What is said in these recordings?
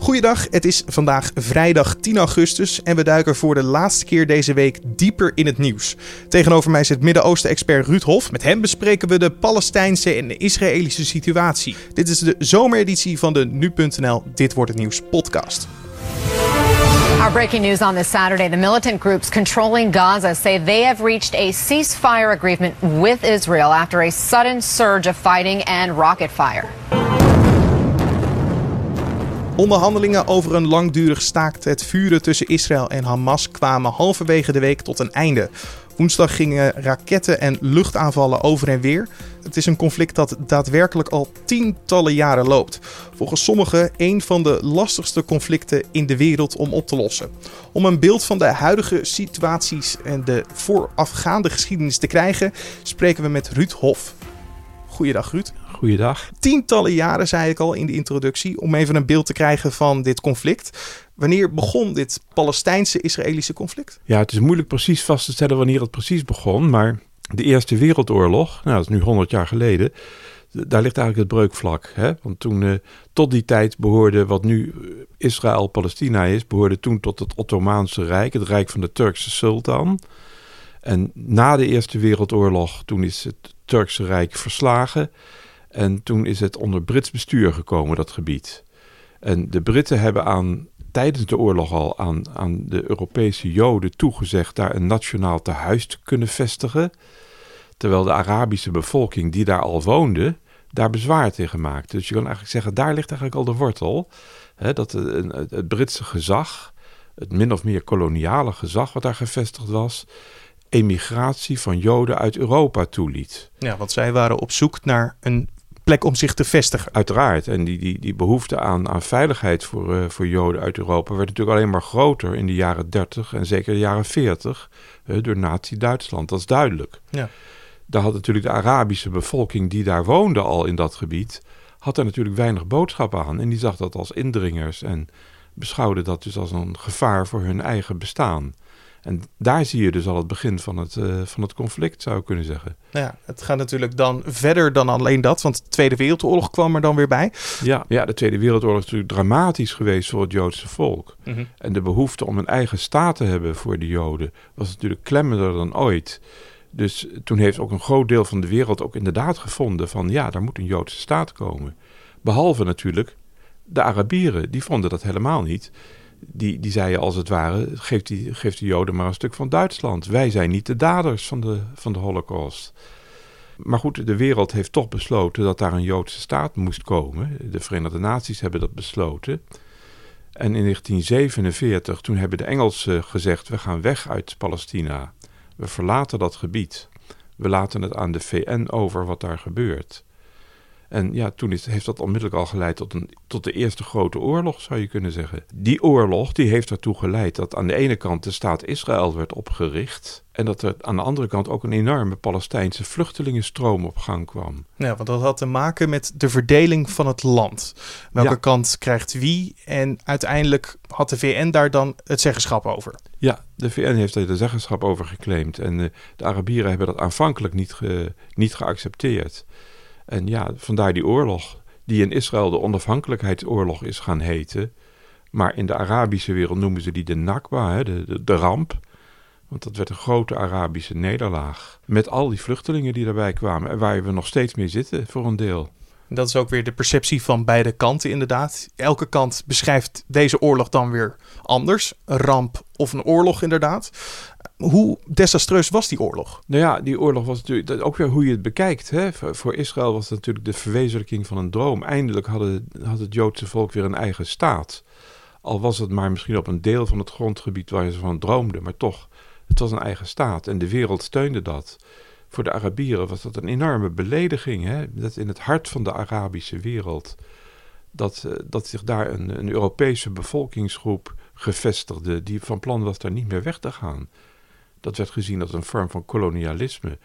Goeiedag, het is vandaag vrijdag 10 augustus en we duiken voor de laatste keer deze week dieper in het nieuws. Tegenover mij zit Midden-Oosten-expert Ruud Hof. Met hem bespreken we de Palestijnse en Israëlische situatie. Dit is de zomereditie van de Nu.nl Dit Wordt Het Nieuws podcast. Our breaking news on this Saturday the militant groups controlling Gaza say they have reached a ceasefire agreement with Israel after a sudden surge of fighting and rocket fire. Onderhandelingen over een langdurig staakt het vuren tussen Israël en Hamas kwamen halverwege de week tot een einde. Woensdag gingen raketten en luchtaanvallen over en weer. Het is een conflict dat daadwerkelijk al tientallen jaren loopt. Volgens sommigen een van de lastigste conflicten in de wereld om op te lossen. Om een beeld van de huidige situaties en de voorafgaande geschiedenis te krijgen, spreken we met Ruud Hof. Goeiedag Ruud. Goeiedag. Tientallen jaren, zei ik al in de introductie, om even een beeld te krijgen van dit conflict. Wanneer begon dit Palestijnse-Israëlische conflict? Ja, het is moeilijk precies vast te stellen wanneer het precies begon, maar de Eerste Wereldoorlog, nou, dat is nu 100 jaar geleden, daar ligt eigenlijk het breukvlak. Hè? Want toen, uh, tot die tijd behoorde wat nu Israël-Palestina is, behoorde toen tot het Ottomaanse Rijk, het Rijk van de Turkse sultan. En na de Eerste Wereldoorlog, toen is het Turkse Rijk verslagen. En toen is het onder Brits bestuur gekomen, dat gebied. En de Britten hebben aan, tijdens de oorlog al aan, aan de Europese Joden toegezegd daar een nationaal tehuis te kunnen vestigen. Terwijl de Arabische bevolking die daar al woonde, daar bezwaar tegen maakte. Dus je kan eigenlijk zeggen, daar ligt eigenlijk al de wortel. Hè, dat het, het Britse gezag, het min of meer koloniale gezag wat daar gevestigd was, emigratie van Joden uit Europa toeliet. Ja, want zij waren op zoek naar een plek om zich te vestigen. Uiteraard. En die, die, die behoefte aan, aan veiligheid voor, uh, voor Joden uit Europa werd natuurlijk alleen maar groter in de jaren 30 en zeker de jaren 40 uh, door Nazi-Duitsland. Dat is duidelijk. Ja. Daar had natuurlijk de Arabische bevolking die daar woonde al in dat gebied, had er natuurlijk weinig boodschap aan. En die zag dat als indringers en beschouwde dat dus als een gevaar voor hun eigen bestaan. En daar zie je dus al het begin van het, uh, van het conflict, zou ik kunnen zeggen. Ja, het gaat natuurlijk dan verder dan alleen dat, want de Tweede Wereldoorlog kwam er dan weer bij. Ja, ja de Tweede Wereldoorlog is natuurlijk dramatisch geweest voor het Joodse volk. Mm -hmm. En de behoefte om een eigen staat te hebben voor de Joden was natuurlijk klemmender dan ooit. Dus toen heeft ook een groot deel van de wereld ook inderdaad gevonden van ja, daar moet een Joodse staat komen. Behalve natuurlijk de Arabieren, die vonden dat helemaal niet die, die zeiden als het ware, geef, die, de Joden maar een stuk van Duitsland. Wij zijn niet de daders van de, van de Holocaust. Maar goed, de wereld heeft toch besloten dat daar een Joodse staat moest komen. De Verenigde Naties hebben dat besloten. En in 1947, toen hebben de Engelsen gezegd, we gaan weg uit Palestina. We verlaten dat gebied. We laten het aan de VN over wat daar gebeurt. En ja, toen is, heeft dat onmiddellijk al geleid tot, een, tot de eerste grote oorlog, zou je kunnen zeggen. Die oorlog die heeft ertoe geleid dat aan de ene kant de staat Israël werd opgericht. En dat er aan de andere kant ook een enorme Palestijnse vluchtelingenstroom op gang kwam. Ja, want dat had te maken met de verdeling van het land. Welke ja. kant krijgt wie? En uiteindelijk had de VN daar dan het zeggenschap over. Ja, de VN heeft er de zeggenschap over geclaimd. En de, de Arabieren hebben dat aanvankelijk niet, ge, niet geaccepteerd. En ja, vandaar die oorlog, die in Israël de onafhankelijkheidsoorlog is gaan heten. Maar in de Arabische wereld noemen ze die de Nakba, hè, de, de, ramp. Want dat werd een grote Arabische nederlaag. Met al die vluchtelingen die daarbij kwamen en waar we nog steeds mee zitten voor een deel. Dat is ook weer de perceptie van beide kanten, inderdaad. Elke kant beschrijft deze oorlog dan weer anders. Een ramp of een oorlog, inderdaad. Hoe desastreus was die oorlog? Nou ja, die oorlog was natuurlijk ook weer hoe je het bekijkt. Hè? Voor Israël was het natuurlijk de verwezenlijking van een droom. Eindelijk hadden, had het Joodse volk weer een eigen staat. Al was het maar misschien op een deel van het grondgebied waar ze van droomden, maar toch, het was een eigen staat en de wereld steunde dat voor de Arabieren was dat een enorme belediging. Hè? Dat in het hart van de Arabische wereld, dat, uh, dat zich daar een, een, Europese bevolkingsgroep gevestigde die van plan was daar niet meer weg te gaan. Dat werd gezien als een vorm van kolonialisme.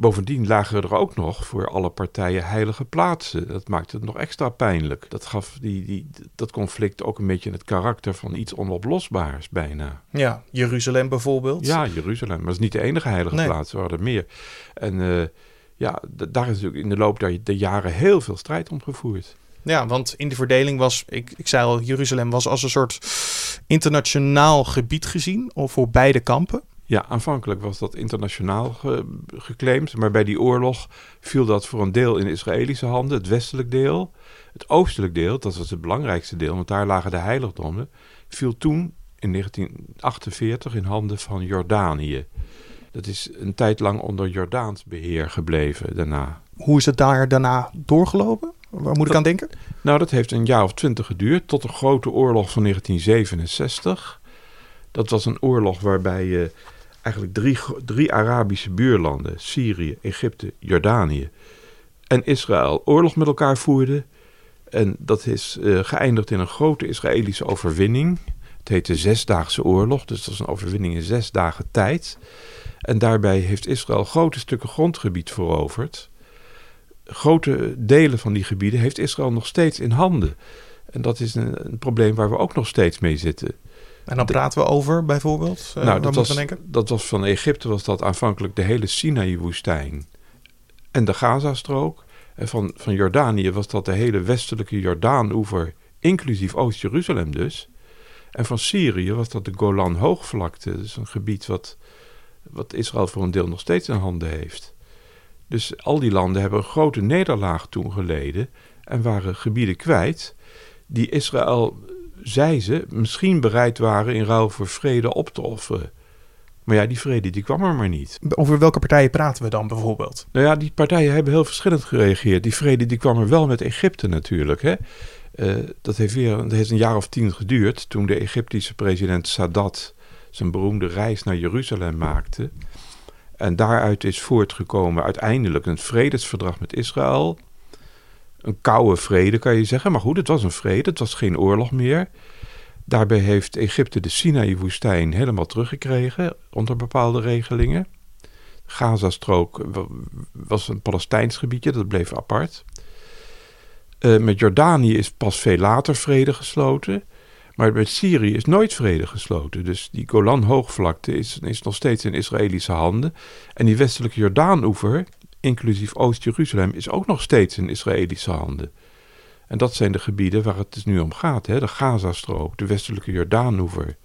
Bovendien lagen er ook nog voor alle partijen heilige plaatsen. Dat maakte het nog extra pijnlijk. Dat gaf die, die, dat conflict ook een beetje het karakter van iets onoplosbaars bijna. Ja, Jeruzalem bijvoorbeeld. Ja, Jeruzalem. Maar dat is niet de enige heilige nee. plaats. Er waren er meer. En uh, ja, daar is natuurlijk in de loop der, der jaren heel veel strijd om gevoerd. Ja, want in de verdeling was, ik, ik zei al, Jeruzalem was als een soort internationaal gebied gezien, of voor beide kampen. Ja, aanvankelijk was dat internationaal geclaimd, maar bij die oorlog viel dat voor een deel in Israëlische handen, het westelijk deel. Het oostelijk deel, dat was het belangrijkste deel, want daar lagen de heiligdommen, viel toen in 1948 in handen van Jordanië. Dat is een tijd lang onder Jordaans beheer gebleven daarna. Hoe is het daar daarna doorgelopen? Waar moet ik aan denken? Nou, dat heeft een jaar of twintig geduurd, tot de grote oorlog van 1967. Dat was een oorlog waarbij je eigenlijk drie, drie Arabische buurlanden, Syrië, Egypte, Jordanië en Israël, oorlog met elkaar voerden. En dat is uh, geëindigd in een grote Israëlische overwinning. Het heet de Zesdaagse Oorlog, dus dat is een overwinning in zes dagen tijd. En daarbij heeft Israël grote stukken grondgebied veroverd. Grote delen van die gebieden heeft Israël nog steeds in handen. En dat is een, een probleem waar we ook nog steeds mee zitten. En dan praten we over bijvoorbeeld? Uh, nou, dat was, dat was van Egypte was dat aanvankelijk de hele Sinaï-woestijn en de Gazastrook. En van, van Jordanië was dat de hele westelijke Jordaan-oever, inclusief Oost-Jeruzalem dus. En van Syrië was dat de Golan-hoogvlakte. Dus een gebied wat, wat Israël voor een deel nog steeds in handen heeft. Dus al die landen hebben een grote nederlaag toen geleden en waren gebieden kwijt die Israël, zei ze, misschien bereid waren in ruil voor vrede op te offeren. Maar ja, die vrede die kwam er maar niet. Over welke partijen praten we dan bijvoorbeeld? Nou ja, die partijen hebben heel verschillend gereageerd. Die vrede die kwam er wel met Egypte natuurlijk. Hè? Uh, dat, heeft weer, dat heeft een jaar of tien geduurd toen de Egyptische president Sadat zijn beroemde reis naar Jeruzalem maakte. En daaruit is voortgekomen uiteindelijk een vredesverdrag met Israël. Een koude vrede kan je zeggen, maar goed, het was een vrede, het was geen oorlog meer. Daarbij heeft Egypte de Sinaï-woestijn helemaal teruggekregen onder bepaalde regelingen. Gazastrook was een Palestijns gebiedje, dat bleef apart. Uh, met Jordanië is pas veel later vrede gesloten. Maar met Syrië is nooit vrede gesloten. Dus die Golan-hoogvlakte is, is nog steeds in Israëlische handen. En die westelijke Jordaan-oever, inclusief Oost-Jeruzalem, is ook nog steeds in Israëlische handen. En dat zijn de gebieden waar het dus nu om gaat. Hè? De Gazastrook, de westelijke Jordaanoever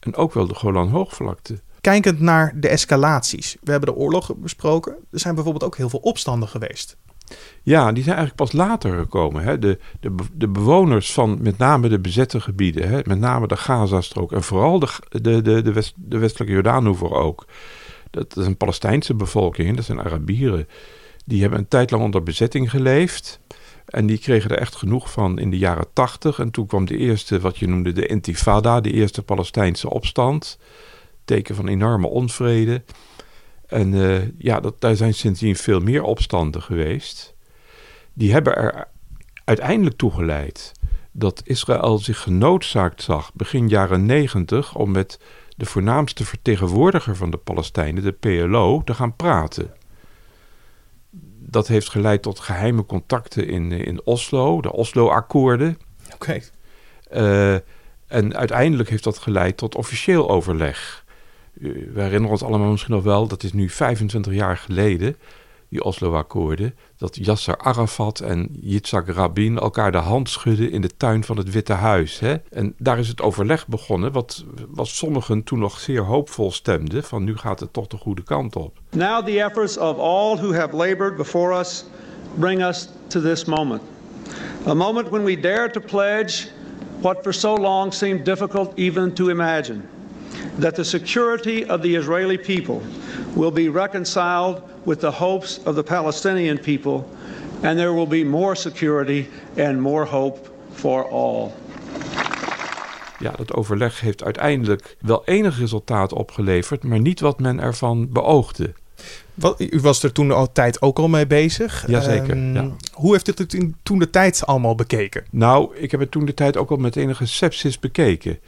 en ook wel de Golan-hoogvlakte. Kijkend naar de escalaties. We hebben de oorlog besproken. Er zijn bijvoorbeeld ook heel veel opstanden geweest. Ja, die zijn eigenlijk pas later gekomen. Hè. De, de, de bewoners van met name de bezette gebieden, hè, met name de Gazastrook en vooral de, de, de, de, west, de westelijke Jordaanoever ook. Dat is een Palestijnse bevolking, dat zijn Arabieren. Die hebben een tijd lang onder bezetting geleefd. En die kregen er echt genoeg van in de jaren tachtig. En toen kwam de eerste, wat je noemde de Intifada, de eerste Palestijnse opstand. Teken van enorme onvrede. En uh, ja, dat, daar zijn sindsdien veel meer opstanden geweest. Die hebben er uiteindelijk toe geleid dat Israël zich genoodzaakt zag begin jaren negentig om met de voornaamste vertegenwoordiger van de Palestijnen, de PLO, te gaan praten dat heeft geleid tot geheime contacten in, in Oslo, de Oslo-akkoorden. Oké. Eh, en uiteindelijk heeft dat geleid tot officieel overleg. Uh, we herinneren ons allemaal misschien nog wel, dat is nu 25 jaar geleden die Oslo-akkoorden, dat Yasser Arafat en Yitzhak Rabin elkaar de hand schudden in de tuin van het Witte Huis. Hè? En daar is het overleg begonnen, wat, wat sommigen toen nog zeer hoopvol stemden, van nu gaat het toch de goede kant op. Now the efforts of all who have labored before us bring us to this moment. A moment when we dare to pledge what for so long seemed difficult even to imagine. That the security of the Israeli people will be reconciled with the hopes of the Palestinian people, and there will be more security and more hope for all. Ja, dat overleg heeft uiteindelijk wel enig resultaat opgeleverd, maar niet wat men ervan beoogde. Wat, u was er toen al tijd ook al mee bezig. Jazeker. Um, ja. Hoe heeft u het toen de tijd allemaal bekeken? Nou, ik heb het toen de tijd ook al met enige sepsis bekeken.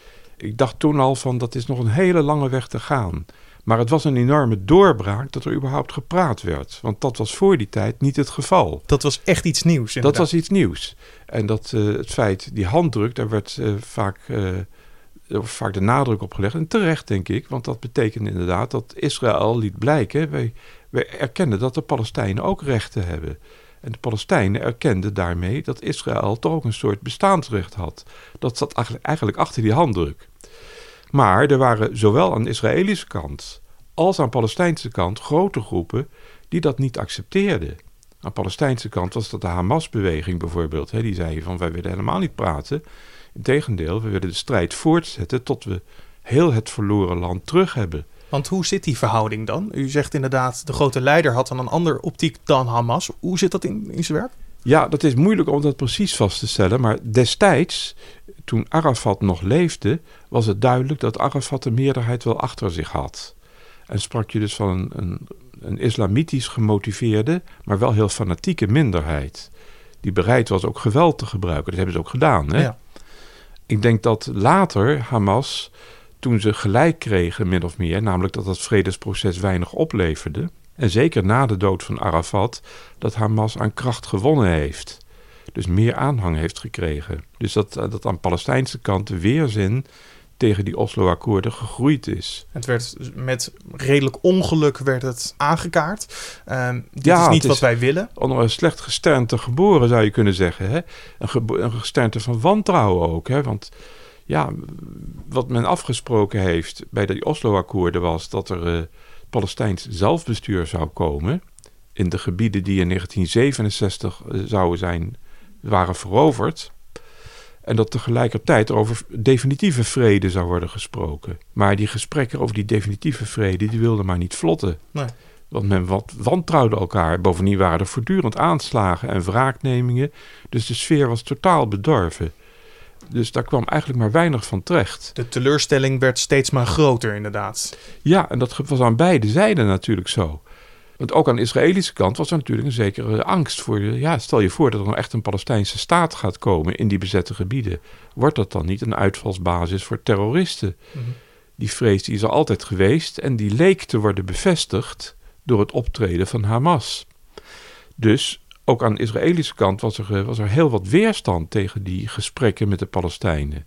Ik dacht toen al van dat is nog een hele lange weg te gaan. Maar het was een enorme doorbraak dat er überhaupt gepraat werd. Want dat was voor die tijd niet het geval. Dat was echt iets nieuws. Inderdaad. Dat was iets nieuws. En dat uh, het feit, die handdruk, daar werd uh, vaak, uh, er vaak de nadruk op gelegd. En terecht, denk ik, want dat betekent inderdaad dat Israël liet blijken. Wij, wij erkennen dat de Palestijnen ook rechten hebben. En de Palestijnen erkenden daarmee dat Israël toch ook een soort bestaansrecht had. Dat zat eigenlijk, achter die handdruk. Maar er waren zowel aan de Israëlische kant als aan de Palestijnse kant grote groepen die dat niet accepteerden. Aan de Palestijnse kant was dat de Hamas-beweging bijvoorbeeld. Hè, die zei van wij willen helemaal niet praten. Integendeel, we willen de strijd voortzetten tot we heel het verloren land terug hebben. Want hoe zit die verhouding dan? U zegt inderdaad, de grote leider had dan een andere optiek dan Hamas. Hoe zit dat in, in zijn werk? Ja, dat is moeilijk om dat precies vast te stellen. Maar destijds, toen Arafat nog leefde, was het duidelijk dat Arafat de meerderheid wel achter zich had. En sprak je dus van een, een, een islamitisch gemotiveerde, maar wel heel fanatieke minderheid. Die bereid was ook geweld te gebruiken. Dat hebben ze ook gedaan. Hè? Ja. Ik denk dat later Hamas toen ze gelijk kregen, min of meer, namelijk dat het vredesproces weinig opleverde, en zeker na de dood van Arafat, dat Hamas aan kracht gewonnen heeft. Dus meer aanhang heeft gekregen. Dus dat, eh, dat aan de Palestijnse kant de weerzin tegen die Oslo-akkoorden gegroeid is. Het werd met redelijk ongeluk werd het aangekaart. Uh, dit ja, is niet wat wij willen. Onder een slecht gesternte geboren zou je kunnen zeggen. Hè? Een, een gesternte van wantrouwen ook. Hè? Want ja, wat men afgesproken heeft bij de Oslo-akkoorden was dat er uh, Palestijns zelfbestuur zou komen in de gebieden die in 1967 uh, zouden zijn, waren veroverd. En dat tegelijkertijd over definitieve vrede zou worden gesproken. Maar die gesprekken over die definitieve vrede, die wilden maar niet vlotten. Nee. Want men wat wantrouwde elkaar. Bovendien waren er voortdurend aanslagen en wraaknemingen. Dus de sfeer was totaal bedorven. Dus daar kwam eigenlijk maar weinig van terecht. De teleurstelling werd steeds maar groter, inderdaad. Ja, en dat was aan beide zijden natuurlijk zo. Want ook aan de Israëlische kant was er natuurlijk een zekere angst voor. Ja, stel je voor dat er nou echt een Palestijnse staat gaat komen in die bezette gebieden. Wordt dat dan niet een uitvalsbasis voor terroristen? Mhm. Die vrees die is er altijd geweest en die leek te worden bevestigd door het optreden van Hamas. Dus ook aan de Israëlische kant was er, eh, was er heel wat weerstand tegen die gesprekken met de Palestijnen.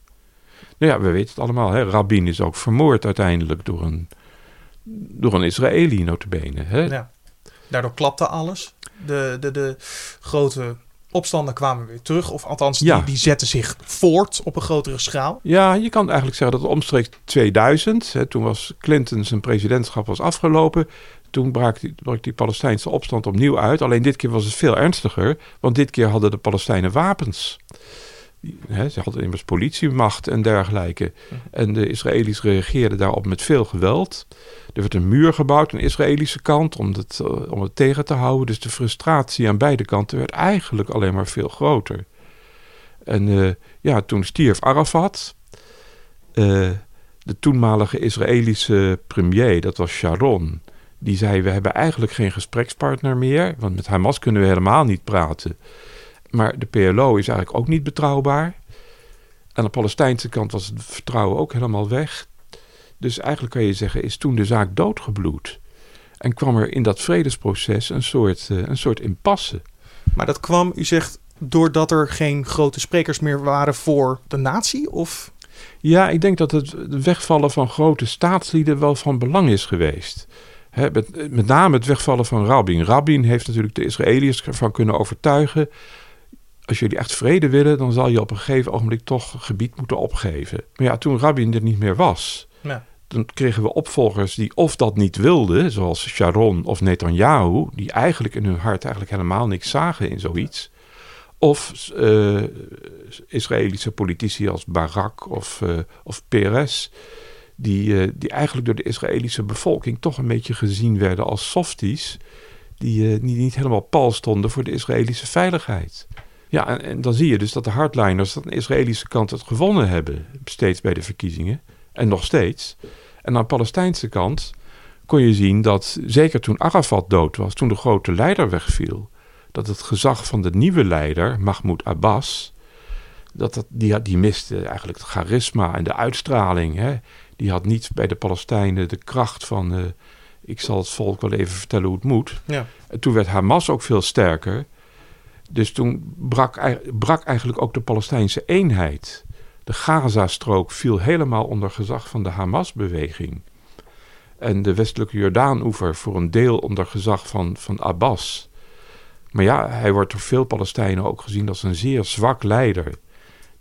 Nou ja, we weten het allemaal. Hè? Rabin is ook vermoord uiteindelijk door een, door een Israëli notabene. Hè? Ja. Daardoor klapte alles. De, de, de grote opstanden kwamen weer terug. Of althans, die, die zetten zich voort op een grotere schaal. Ja, je kan eigenlijk zeggen dat omstreeks 2000, hè, toen was Clinton zijn presidentschap was afgelopen, toen brak die, Palestijnse opstand opnieuw uit. Alleen dit keer was het veel ernstiger, want dit keer hadden de Palestijnen wapens. ze hadden immers politiemacht en dergelijke. En de Israëli's reageerden daarop met veel geweld. Er werd een muur gebouwd aan de Israëlische kant om het, eh, om het tegen te houden. Dus de frustratie aan beide kanten werd eigenlijk alleen maar veel groter. En uh, ja, toen stierf Arafat. Uh, de toenmalige Israëlische premier, dat was Sharon die zei: We hebben eigenlijk geen gesprekspartner meer, want met Hamas kunnen we helemaal niet praten. Maar de PLO is eigenlijk ook niet betrouwbaar. Aan de Palestijnse kant was het vertrouwen ook helemaal weg. Dus eigenlijk kan je zeggen: is toen de zaak doodgebloed. En kwam er in dat vredesproces een soort, uh, een soort impasse. Maar dat kwam, u zegt, doordat er geen grote sprekers meer waren voor de natie? Of? Ja, ik denk dat het wegvallen van grote staatslieden wel van belang is geweest met, met, name het wegvallen van Rabin. Rabin heeft natuurlijk de Israëliërs ervan kunnen overtuigen. Als jullie echt vrede willen, dan zal je op een gegeven ogenblik toch gebied moeten opgeven. Maar ja, toen Rabin er niet meer was, ja. dan kregen we opvolgers die of dat niet wilden, zoals Sharon of Netanyahu, die eigenlijk in hun hart eigenlijk helemaal niks zagen in zoiets. Of uh, Israëlische politici als Barak of, uh, of Peres die, uh, die eigenlijk door de Israëlische bevolking toch een beetje gezien werden als softies, die uh, niet, helemaal pal stonden voor de Israëlische veiligheid. Ja, en, en, dan zie je dus dat de hardliners aan de Israëlische kant het gewonnen hebben, steeds bij de verkiezingen, en nog steeds. En aan de Palestijnse kant kon je zien dat, zeker toen Arafat dood was, toen de grote leider wegviel, dat het gezag van de nieuwe leider, Mahmoud Abbas, dat, dat, die, die miste eigenlijk het charisma en de uitstraling. Hè? Die had niet bij de Palestijnen de kracht van... Uh, ik zal het volk wel even vertellen hoe het moet. Ja. En toen werd Hamas ook veel sterker. Dus toen brak, brak eigenlijk ook de Palestijnse eenheid. De Gaza-strook viel helemaal onder gezag van de Hamas-beweging. En de westelijke Jordaan-oever voor een deel onder gezag van, van Abbas. Maar ja, hij wordt door veel Palestijnen ook gezien als een zeer zwak leider.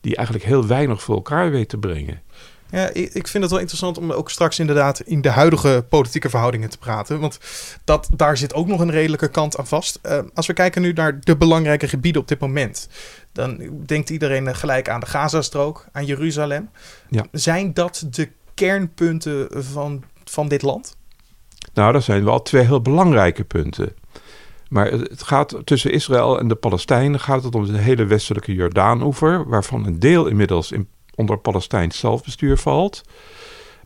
Die eigenlijk heel weinig voor elkaar weet te brengen. Ja, ik vind het wel interessant om ook straks inderdaad in de huidige politieke verhoudingen te praten. Want dat, daar zit ook nog een redelijke kant aan vast. Uh, als we kijken nu naar de belangrijke gebieden op dit moment. Dan denkt iedereen gelijk aan de Gazastrook, aan Jeruzalem. Ja. Zijn dat de kernpunten van, van dit land? Nou, dat zijn wel twee heel belangrijke punten. Maar het gaat tussen Israël en de Palestijnen gaat het om de hele westelijke Jordaanoever, waarvan een deel inmiddels in onder Palestijns zelfbestuur valt.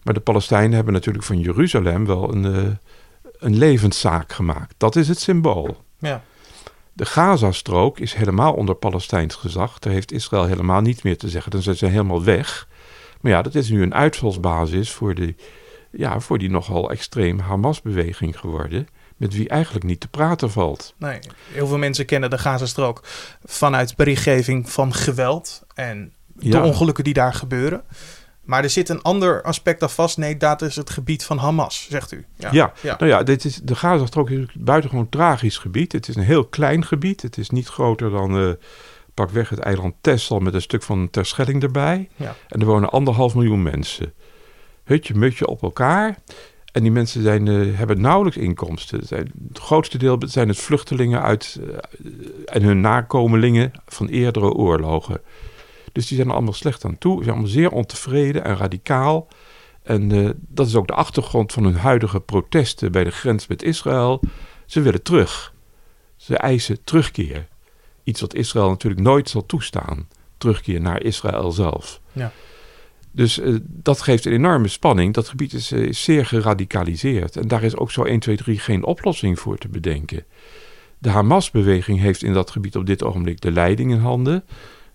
Maar de Palestijnen hebben natuurlijk van Jeruzalem wel een, uh, een levenszaak gemaakt. Dat is het symbool. Ja. De Gazastrook is helemaal onder Palestijns gezag. Daar heeft Israël helemaal niet meer te zeggen. Dan zijn ze helemaal weg. Maar ja, dat is nu een uitvalsbasis voor, de, ja, voor die nogal extreem Hamas-beweging geworden. Met wie eigenlijk niet te praten valt. Nee, heel veel mensen kennen de Gazastrook vanuit berichtgeving van geweld en de ongelukken die daar gebeuren. Maar er zit een ander aspect aan vast. Nee, dat is het gebied van Hamas, zegt u. Ja, ja. nou ja, dit is, de Gazastrook is een buitengewoon tragisch gebied. Het is een heel klein gebied. Het is niet groter dan uh, pakweg het eiland Texel met een stuk van Terschelling erbij. Ja. En er wonen anderhalf miljoen mensen. Hutje, mutje op elkaar. En die mensen zijn, uh, hebben nauwelijks inkomsten. Het, zijn, het, grootste deel zijn het vluchtelingen uit, uh, en hun nakomelingen van eerdere oorlogen. Dus die zijn er allemaal slecht aan toe. Ze zijn allemaal zeer ontevreden en radicaal. En uh, dat is ook de achtergrond van hun huidige protesten bij de grens met Israël. Ze willen terug. Ze eisen terugkeer. Iets wat Israël natuurlijk nooit zal toestaan. Terugkeer naar Israël zelf. Ja. Dus uh, dat geeft een enorme spanning. Dat gebied is, uh, is, zeer geradicaliseerd. En daar is ook zo 1, 2, 3 geen oplossing voor te bedenken. De Hamas-beweging heeft in dat gebied op dit ogenblik de leiding in handen.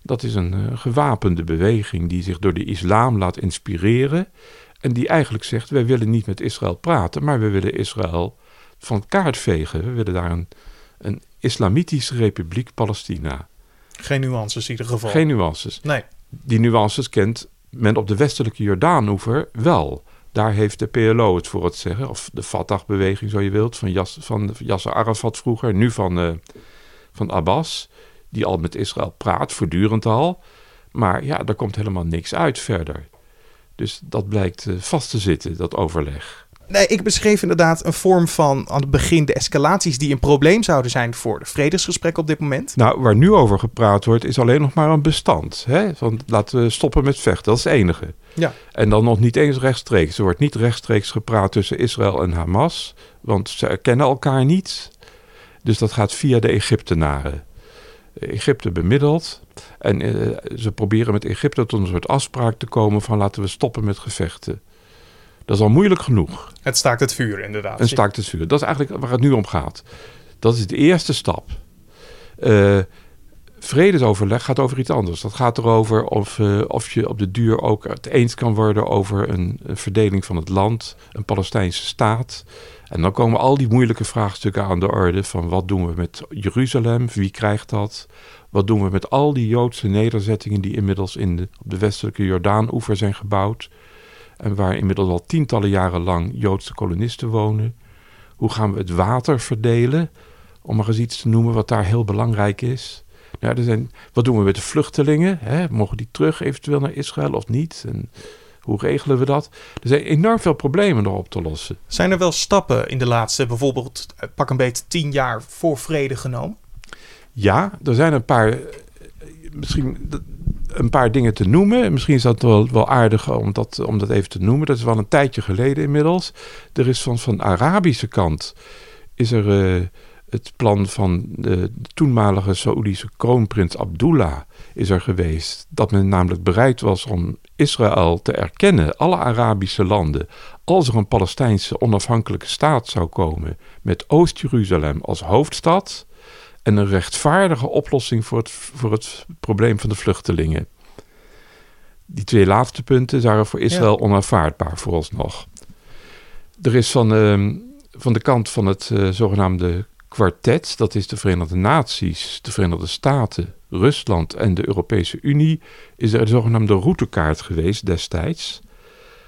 Dat is een uh, gewapende beweging die zich door de islam laat inspireren. En die eigenlijk zegt: wij willen niet met Israël praten, maar we willen Israël van kaart vegen. We willen daar een, een islamitische republiek Palestina. Geen nuances in ieder geval. Geen nuances. Nee. Die nuances kent men op de westelijke Jordaanoever wel. Daar heeft de PLO het voor het zeggen, of de Fatah-beweging, zo je wilt, van, Yasser Arafat vroeger, nu van, uh, van Abbas die al met Israël praat, voortdurend al. Maar ja, daar komt helemaal niks uit verder. Dus dat blijkt eh, vast te zitten, dat overleg. Nee, ik beschreef inderdaad een vorm van aan het begin de escalaties die een probleem zouden zijn voor de vredesgesprekken op dit moment. Nou, waar nu over gepraat wordt, is alleen nog maar een bestand. Hè? Want laten we stoppen met vechten, dat is het enige. Ja. En dan nog niet eens rechtstreeks. Er wordt niet rechtstreeks gepraat tussen Israël en Hamas, want ze erkennen elkaar niet. Dus dat gaat via de Egyptenaren. Egypte bemiddeld. En uh, ze proberen met Egypte tot een soort afspraak te komen van laten we stoppen met gevechten. Dat is al moeilijk genoeg. Het staakt het vuur, inderdaad. Het staakt het vuur. Dat is eigenlijk waar het nu om gaat. Dat is de eerste stap. Uh, vredesoverleg gaat over iets anders. Dat gaat erover of, uh, of je op de duur ook het eens kan worden over een, een, verdeling van het land, een Palestijnse staat. En dan komen al die moeilijke vraagstukken aan de orde van wat doen we met Jeruzalem, wie krijgt dat? Wat doen we met al die Joodse nederzettingen die inmiddels in de, op de westelijke Jordaan-oever zijn gebouwd en waar inmiddels al tientallen jaren lang Joodse kolonisten wonen? Hoe gaan we het water verdelen? Om maar eens iets te noemen wat daar heel belangrijk is. Nou, er zijn, wat doen we met de vluchtelingen? Hè? Mogen die terug eventueel naar Israël of niet? En hoe regelen we dat? Er zijn enorm veel problemen nog op te lossen. Zijn er wel stappen in de laatste, bijvoorbeeld eh, pak een beetje tien jaar voor vrede genomen? Ja, er zijn een paar, eh, misschien een paar dingen te noemen. Misschien is dat wel, wel aardig om dat, om dat even te noemen. Dat is wel een tijdje geleden inmiddels. Er is van, van de Arabische kant is er uh, het plan van de, de toenmalige Saoedische kroonprins Abdullah is er geweest. Dat men namelijk bereid was om Israël te erkennen, alle Arabische landen, als er een Palestijnse onafhankelijke staat zou komen met Oost-Jeruzalem als hoofdstad en een rechtvaardige oplossing voor het, voor het probleem van de vluchtelingen. Die twee laatste punten waren voor Israël ja. onaanvaardbaar vooralsnog. Er is van, uh, van de kant van het uh, zogenaamde kwartet, dat is de Verenigde Naties, de Verenigde Staten, Rusland en de Europese Unie, is er een zogenaamde routekaart geweest destijds.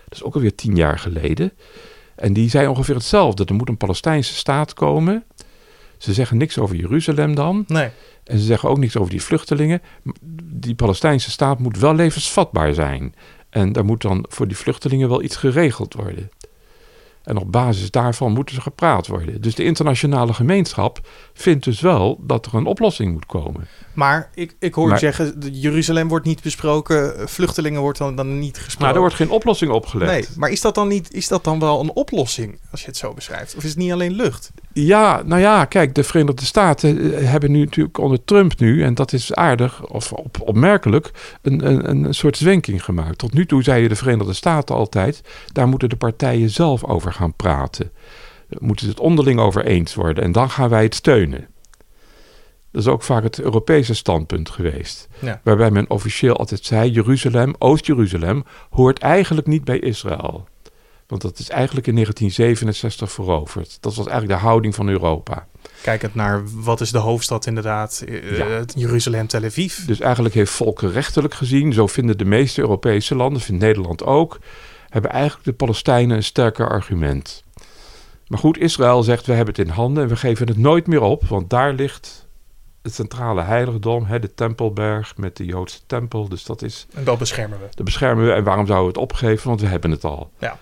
Dat is ook alweer tien jaar geleden. En die zei ongeveer hetzelfde. Er moet een Palestijnse staat komen. Ze zeggen niks over Jeruzalem dan. Nee. En ze zeggen ook niks over die vluchtelingen. Die Palestijnse staat moet wel levensvatbaar zijn. En daar moet dan voor die vluchtelingen wel iets geregeld worden. En op basis daarvan moet er gepraat worden. Dus de internationale gemeenschap vindt dus wel dat er een oplossing moet komen. Maar ik, ik hoor maar, zeggen, Jeruzalem wordt niet besproken, vluchtelingen wordt dan, dan niet gesproken. Maar er wordt geen oplossing opgelegd. Nee, maar is dat dan niet, is dat dan wel een oplossing als je het zo beschrijft? Of is het niet alleen lucht? Ja, nou ja, kijk, de Verenigde Staten eh, hebben nu natuurlijk onder Trump nu, en dat is aardig of op, opmerkelijk, een, een, een soort zwenking gemaakt. Tot nu toe zeiden de Verenigde Staten altijd, daar moeten de partijen zelf over gaan praten. Moeten het onderling over eens worden en dan gaan wij het steunen. Dat is ook vaak het Europese standpunt geweest. Ja. Waarbij men officieel altijd zei: Jeruzalem, Oost-Jeruzalem, hoort eigenlijk niet bij Israël. Want dat is eigenlijk in 1967 veroverd. Dat was eigenlijk de houding van Europa. Kijkend naar wat is de hoofdstad inderdaad, uh, ja. Jeruzalem, Tel Aviv. Dus eigenlijk heeft volkenrechtelijk gezien, zo vinden de meeste Europese landen, vindt Nederland ook, hebben eigenlijk de Palestijnen een sterker argument. Maar goed, Israël zegt we hebben het in handen en we geven het nooit meer op, want daar ligt het centrale heiligdom, hè, de Tempelberg met de Joodse tempel. Dus dat is. En dat beschermen we. Dat beschermen we. En waarom zouden we het opgeven? Want we hebben het al. Ja.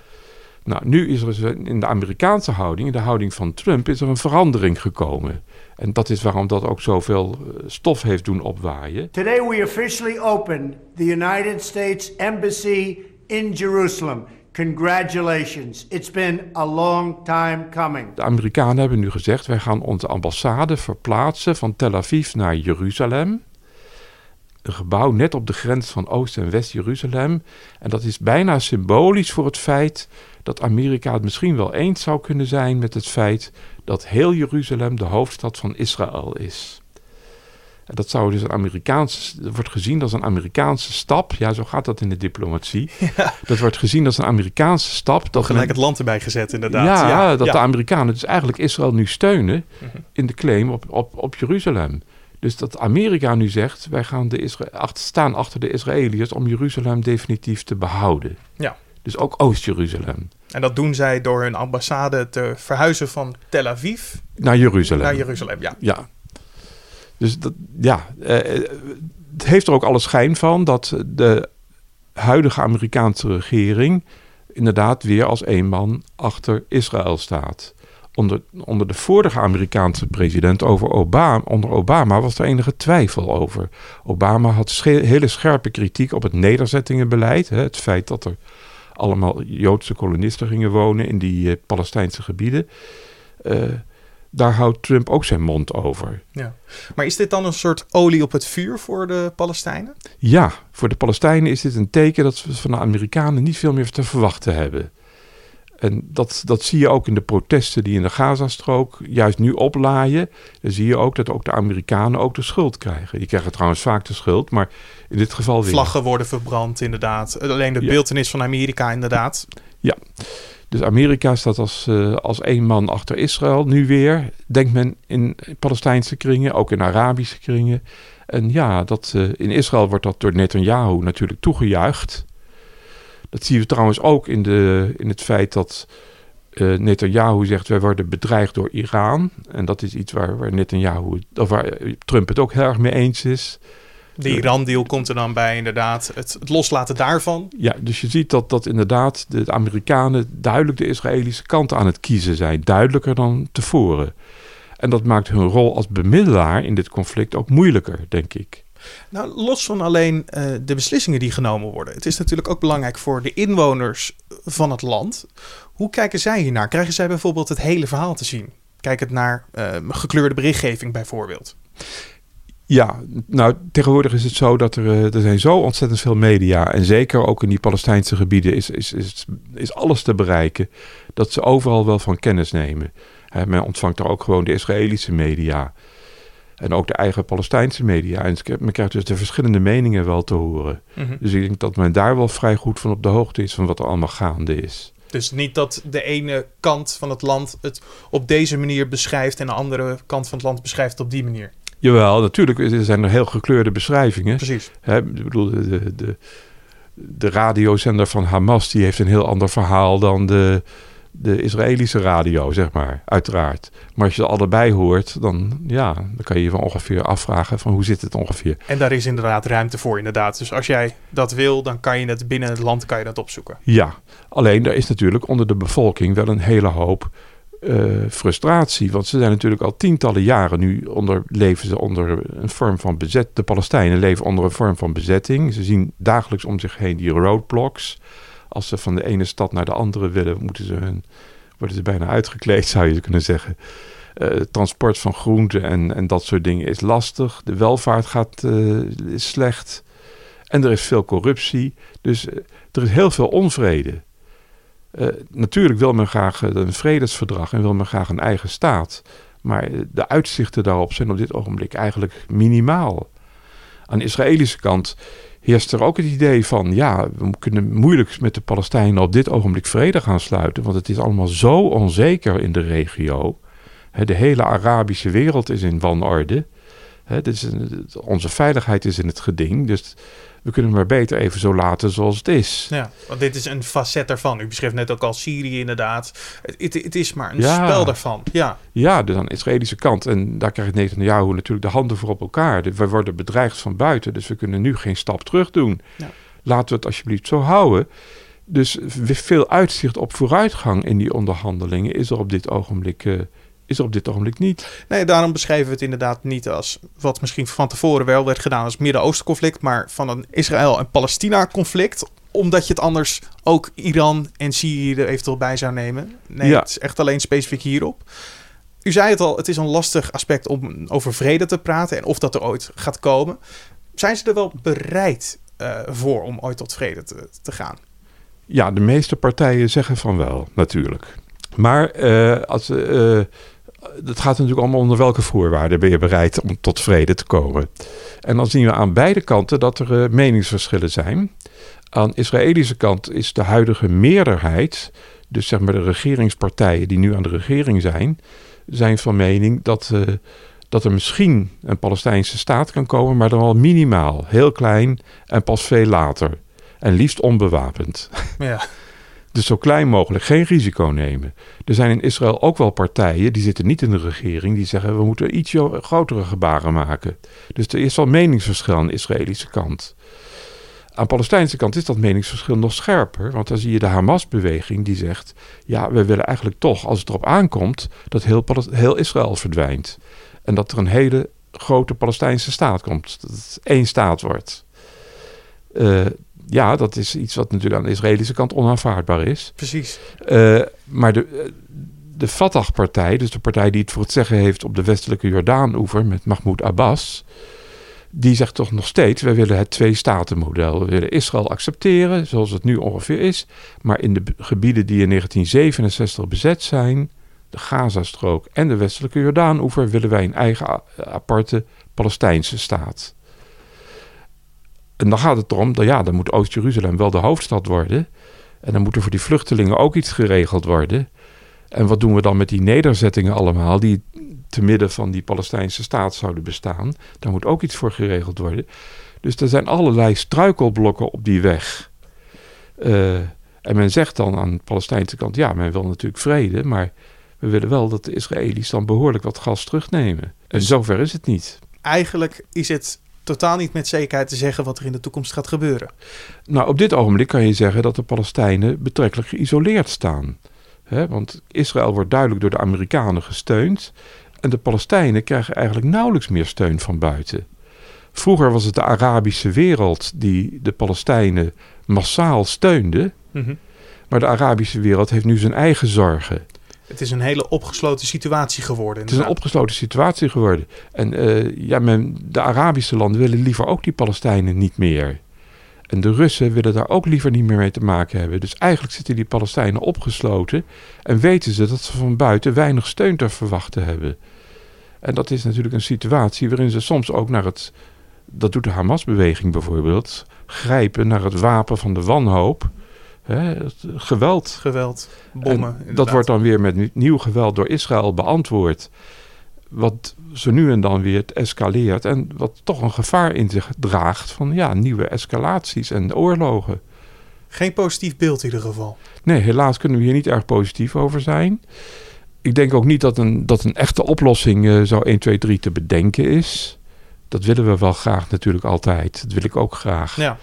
Nou, nu is er dus in de Amerikaanse houding, in de houding van Trump, is er een verandering gekomen. En dat is waarom dat ook zoveel stof heeft doen opwaaien. Today we officially open the United States Embassy in Jerusalem. Congratulations. It's been a long time coming. De Amerikanen hebben nu gezegd: wij gaan onze ambassade verplaatsen van Tel Aviv naar Jeruzalem. Een gebouw net op de grens van Oost- en West-Jeruzalem. En dat is bijna symbolisch voor het feit dat Amerika het misschien wel eens zou kunnen zijn met het feit dat heel Jeruzalem de hoofdstad van Israël is. En dat zou dus een Amerikaanse, dat wordt gezien als een Amerikaanse stap. Ja, zo gaat dat in de diplomatie. Ja. Dat wordt gezien als een Amerikaanse stap. Dat Gelijk het land erbij gezet, inderdaad. Ja, ja dat ja. de Amerikanen dus eigenlijk Israël nu steunen in de claim op, op, op Jeruzalem. Dus dat Amerika nu zegt, wij gaan de Isra achter, staan achter de Israëliërs om Jeruzalem definitief te behouden. Ja. Dus ook Oost-Jeruzalem. En dat doen zij door hun ambassade te verhuizen van Tel Aviv Naar Jeruzalem. naar Jeruzalem. Ja. Ja. Dus dat, ja, eh, het heeft er ook alle schijn van dat de huidige Amerikaanse regering inderdaad weer als één man achter Israël staat. Onder, onder de vorige Amerikaanse president over Obama, onder Obama was er enige twijfel over. Obama had hele scherpe kritiek op het nederzettingenbeleid. Hè, het feit dat er allemaal Joodse kolonisten gingen wonen in die uh, Palestijnse gebieden. Uh, daar houdt Trump ook zijn mond over. Ja. Maar is dit dan een soort olie op het vuur voor de Palestijnen? Ja, voor de Palestijnen is dit een teken dat we van de Amerikanen niet veel meer te verwachten hebben. En dat, dat zie je ook in de protesten die in de Gazastrook juist nu oplaaien. Dan zie je ook dat ook de Amerikanen ook de schuld krijgen. Die krijgen trouwens vaak de schuld, maar in dit geval weer. Vlaggen worden verbrand, inderdaad. Alleen de ja. beeldenis van Amerika, inderdaad. Ja. Dus Amerika staat als, uh, als één man achter Israël nu weer. Denkt men in Palestijnse kringen, ook in Arabische kringen. En ja, dat, uh, in Israël wordt dat door Netanyahu natuurlijk toegejuicht. Dat zien we trouwens ook in, de, in het feit dat uh, Netanyahu zegt... wij worden bedreigd door Iran. En dat is iets waar, waar, Netanyahu, of waar Trump het ook heel erg mee eens is. De Iran-deal komt er dan bij, inderdaad. Het, het, loslaten daarvan. Ja, dus je ziet dat, dat inderdaad de Amerikanen duidelijk de Israëlische kant aan het kiezen zijn. Duidelijker dan tevoren. En dat maakt hun rol als bemiddelaar in dit conflict ook moeilijker, denk ik. Nou, los van alleen uh, de beslissingen die genomen worden. Het is natuurlijk ook belangrijk voor de inwoners van het land. Hoe kijken zij hiernaar? Krijgen zij bijvoorbeeld het hele verhaal te zien? Kijk het naar uh, gekleurde berichtgeving bijvoorbeeld. Ja, nou tegenwoordig is het zo dat er, er zijn zo ontzettend veel media. En zeker ook in die Palestijnse gebieden is, is, is, is alles te bereiken. Dat ze overal wel van kennis nemen. Men ontvangt er ook gewoon de Israëlische media. En ook de eigen Palestijnse media. En men krijgt dus de verschillende meningen wel te horen. Mhm. Dus ik denk dat men daar wel vrij goed van op de hoogte is van wat er allemaal gaande is. Dus niet dat de ene kant van het land het op deze manier beschrijft en de andere kant van het land beschrijft op die manier. Jawel, natuurlijk er zijn er heel gekleurde beschrijvingen. Precies. Hè, ik bedoel, de, de, de radiozender van Hamas die heeft een heel ander verhaal dan de, de Israëlische radio, zeg maar, uiteraard. Maar als je ze allebei hoort, dan, ja, dan kan je je van ongeveer afvragen van hoe zit het ongeveer. En daar is inderdaad ruimte voor, inderdaad. Dus als jij dat wil, dan kan je het binnen het land kan je dat opzoeken. Ja, alleen er is natuurlijk onder de bevolking wel een hele hoop uh, frustratie. Want ze zijn natuurlijk al tientallen jaren nu onder, leven ze onder een vorm van bezet. De Palestijnen leven onder een vorm van bezetting. Ze zien dagelijks om zich heen die roadblocks. Als ze van de ene stad naar de andere willen, moeten ze hun, worden ze bijna uitgekleed, zou je kunnen zeggen. Uh, transport van groenten en, en dat soort dingen is lastig. De welvaart gaat, is slecht. En er is veel corruptie. Dus er is heel veel onvrede. Natuurlijk wil men graag een vredesverdrag en wil men graag een eigen staat. Maar de uitzichten daarop zijn op dit ogenblik eigenlijk minimaal. Aan de Israëlische kant heerst er ook het idee van... ja, we kunnen moeilijk met de Palestijnen op dit ogenblik vrede gaan sluiten... want het is allemaal zo onzeker in de regio. de hele Arabische wereld is in wanorde. Onze veiligheid is in het geding. Dus we kunnen maar beter even zo laten zoals het is. Ja, want dit is een facet ervan. U beschreef net ook al Syrië inderdaad. Het, het, is maar een spel daarvan. Ja, ja dus aan de Israëlische kant. En daar krijgt Netanyahu natuurlijk de handen voor op elkaar. We worden bedreigd van buiten, dus we kunnen nu geen stap terug doen. Ja. Laten we het alsjeblieft zo houden. Dus veel uitzicht op vooruitgang in die onderhandelingen is er op dit ogenblik... Uh, is er op dit ogenblik niet. Nee, daarom beschrijven we het inderdaad niet als wat misschien van tevoren wel werd gedaan als Midden-Oosten conflict, maar van een Israël- en Palestina-conflict omdat je het anders ook Iran en Syrië er eventueel bij zou nemen. Nee, ja. het is echt alleen specifiek hierop. U zei het al, het is een lastig aspect om over vrede te praten en of dat er ooit gaat komen. Zijn ze er wel bereid uh, voor om ooit tot vrede te, te, gaan? Ja, de meeste partijen zeggen van wel, natuurlijk. Maar uh, als, uh, het gaat natuurlijk allemaal onder welke voorwaarden ben je bereid om tot vrede te komen. En dan zien we aan beide kanten dat er uh, meningsverschillen zijn. Aan de Israëlische kant is de huidige meerderheid, dus zeg maar de regeringspartijen die nu aan de regering zijn, zijn van mening dat, uh, dat er misschien een Palestijnse staat kan komen, maar dan wel minimaal, heel klein en pas veel later. En liefst onbewapend. Ja. Dus zo klein mogelijk, geen risico nemen. Er zijn in Israël ook wel partijen, die zitten niet in de regering, die zeggen we moeten iets grotere gebaren maken. Dus er is wel meningsverschil aan de Israëlische kant. Aan de Palestijnse kant is dat meningsverschil nog scherper, want dan zie je de Hamas-beweging die zegt: ja, we willen eigenlijk toch, als het erop aankomt, dat heel, heel Israël verdwijnt. En dat er een hele grote Palestijnse staat komt, dat het één staat wordt. Uh, ja, dat is iets wat natuurlijk aan de Israëlische kant onaanvaardbaar is. Precies. Uh, maar de, de Fatah-partij, dus de partij die het voor het zeggen heeft op de westelijke Jordaan-oever met Mahmoud Abbas, die zegt toch nog steeds: wij willen het twee-staten-model. We willen Israël accepteren, zoals het nu ongeveer is, maar in de gebieden die in 1967 bezet zijn, de Gazastrook en de westelijke Jordaan-oever, willen wij een eigen aparte Palestijnse staat. En dan gaat het erom, dat ja, dan moet Oost-Jeruzalem wel de hoofdstad worden. En dan moet er voor die vluchtelingen ook iets geregeld worden. En wat doen we dan met die nederzettingen allemaal, die te midden van die Palestijnse staat zouden bestaan? Daar moet ook iets voor geregeld worden. Dus er zijn allerlei struikelblokken op die weg. Uh, en men zegt dan aan de Palestijnse kant, ja, men wil natuurlijk vrede, maar we willen wel dat de Israëli's dan behoorlijk wat gas terugnemen. En zover is het niet. Eigenlijk is het totaal niet met zekerheid te zeggen wat er in de toekomst gaat gebeuren. Nou, op dit ogenblik kan je zeggen dat de Palestijnen betrekkelijk geïsoleerd staan. want Israël wordt duidelijk door de Amerikanen gesteund. En de Palestijnen krijgen eigenlijk nauwelijks meer steun van buiten. Vroeger was het de Arabische wereld die de Palestijnen massaal steunde. Mhm. Maar de Arabische wereld heeft nu zijn eigen zorgen. Het is een hele opgesloten situatie geworden. Het is een opgesloten situatie geworden. En uh, ja, men, de Arabische landen willen liever ook die Palestijnen niet meer. En de Russen willen daar ook liever niet meer mee te maken hebben. Dus eigenlijk zitten die Palestijnen opgesloten en weten ze dat ze van buiten weinig steun te verwachten hebben. En dat is natuurlijk een situatie waarin ze soms ook naar het, dat doet de Hamas-beweging bijvoorbeeld, grijpen naar het wapen van de wanhoop Hè, geweld. Geweld, bommen. dat wordt dan weer met nieuw geweld door Israël beantwoord. Wat ze nu en dan weer escaleert. En wat toch een gevaar in zich draagt van ja, nieuwe escalaties en oorlogen. Geen positief beeld in ieder geval. Nee, helaas kunnen we hier niet erg positief over zijn. Ik denk ook niet dat een, dat een echte oplossing uh, zo 1, 2, 3 te bedenken is. Dat willen we wel graag natuurlijk altijd. Dat wil ik ook graag. Ja.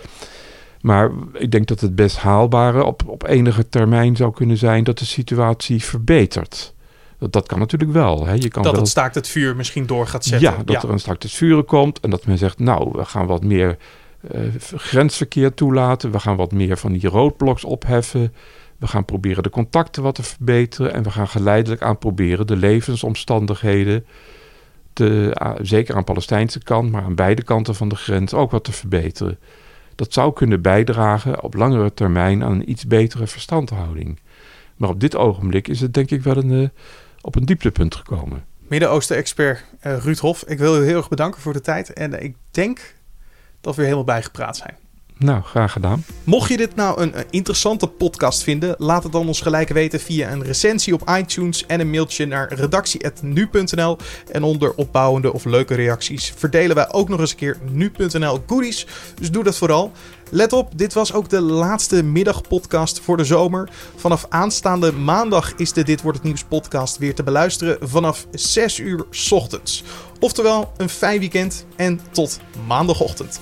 Maar ik denk dat het best haalbare op, op enige termijn zou kunnen zijn dat de situatie verbetert. Dat, dat kan natuurlijk wel. Hè. Je kan dat wel... het staakt het vuur misschien door gaat zetten. Ja, dat er een staakt het vuren komt en dat men zegt, nou, we gaan wat meer uh, grensverkeer toelaten. We gaan wat meer van die roodbloks opheffen. We gaan proberen de contacten wat te verbeteren. En we gaan geleidelijk aan proberen de levensomstandigheden, te, uh, zeker aan de Palestijnse kant, maar aan beide kanten van de grens ook wat te verbeteren. Dat zou kunnen bijdragen op langere termijn aan een iets betere verstandhouding. Maar op dit ogenblik is het denk ik wel een, uh, op een dieptepunt gekomen. Midden-Oosten-expert uh, Ruud Hof, ik wil u heel erg bedanken voor de tijd. En ik denk dat we helemaal bijgepraat zijn. Nou, graag gedaan. Mocht je dit nou een, een, interessante podcast vinden, laat het dan ons gelijk weten via een recensie op iTunes en een mailtje naar redactie.nu.nl. En onder opbouwende of leuke reacties verdelen wij ook nog eens een keer nu.nl goodies. Dus doe dat vooral. Let op, dit was ook de laatste middagpodcast voor de zomer. Vanaf aanstaande maandag is de Dit Wordt Het Nieuws podcast weer te beluisteren vanaf 6 uur ochtends. Oftewel een fijn weekend en tot maandagochtend.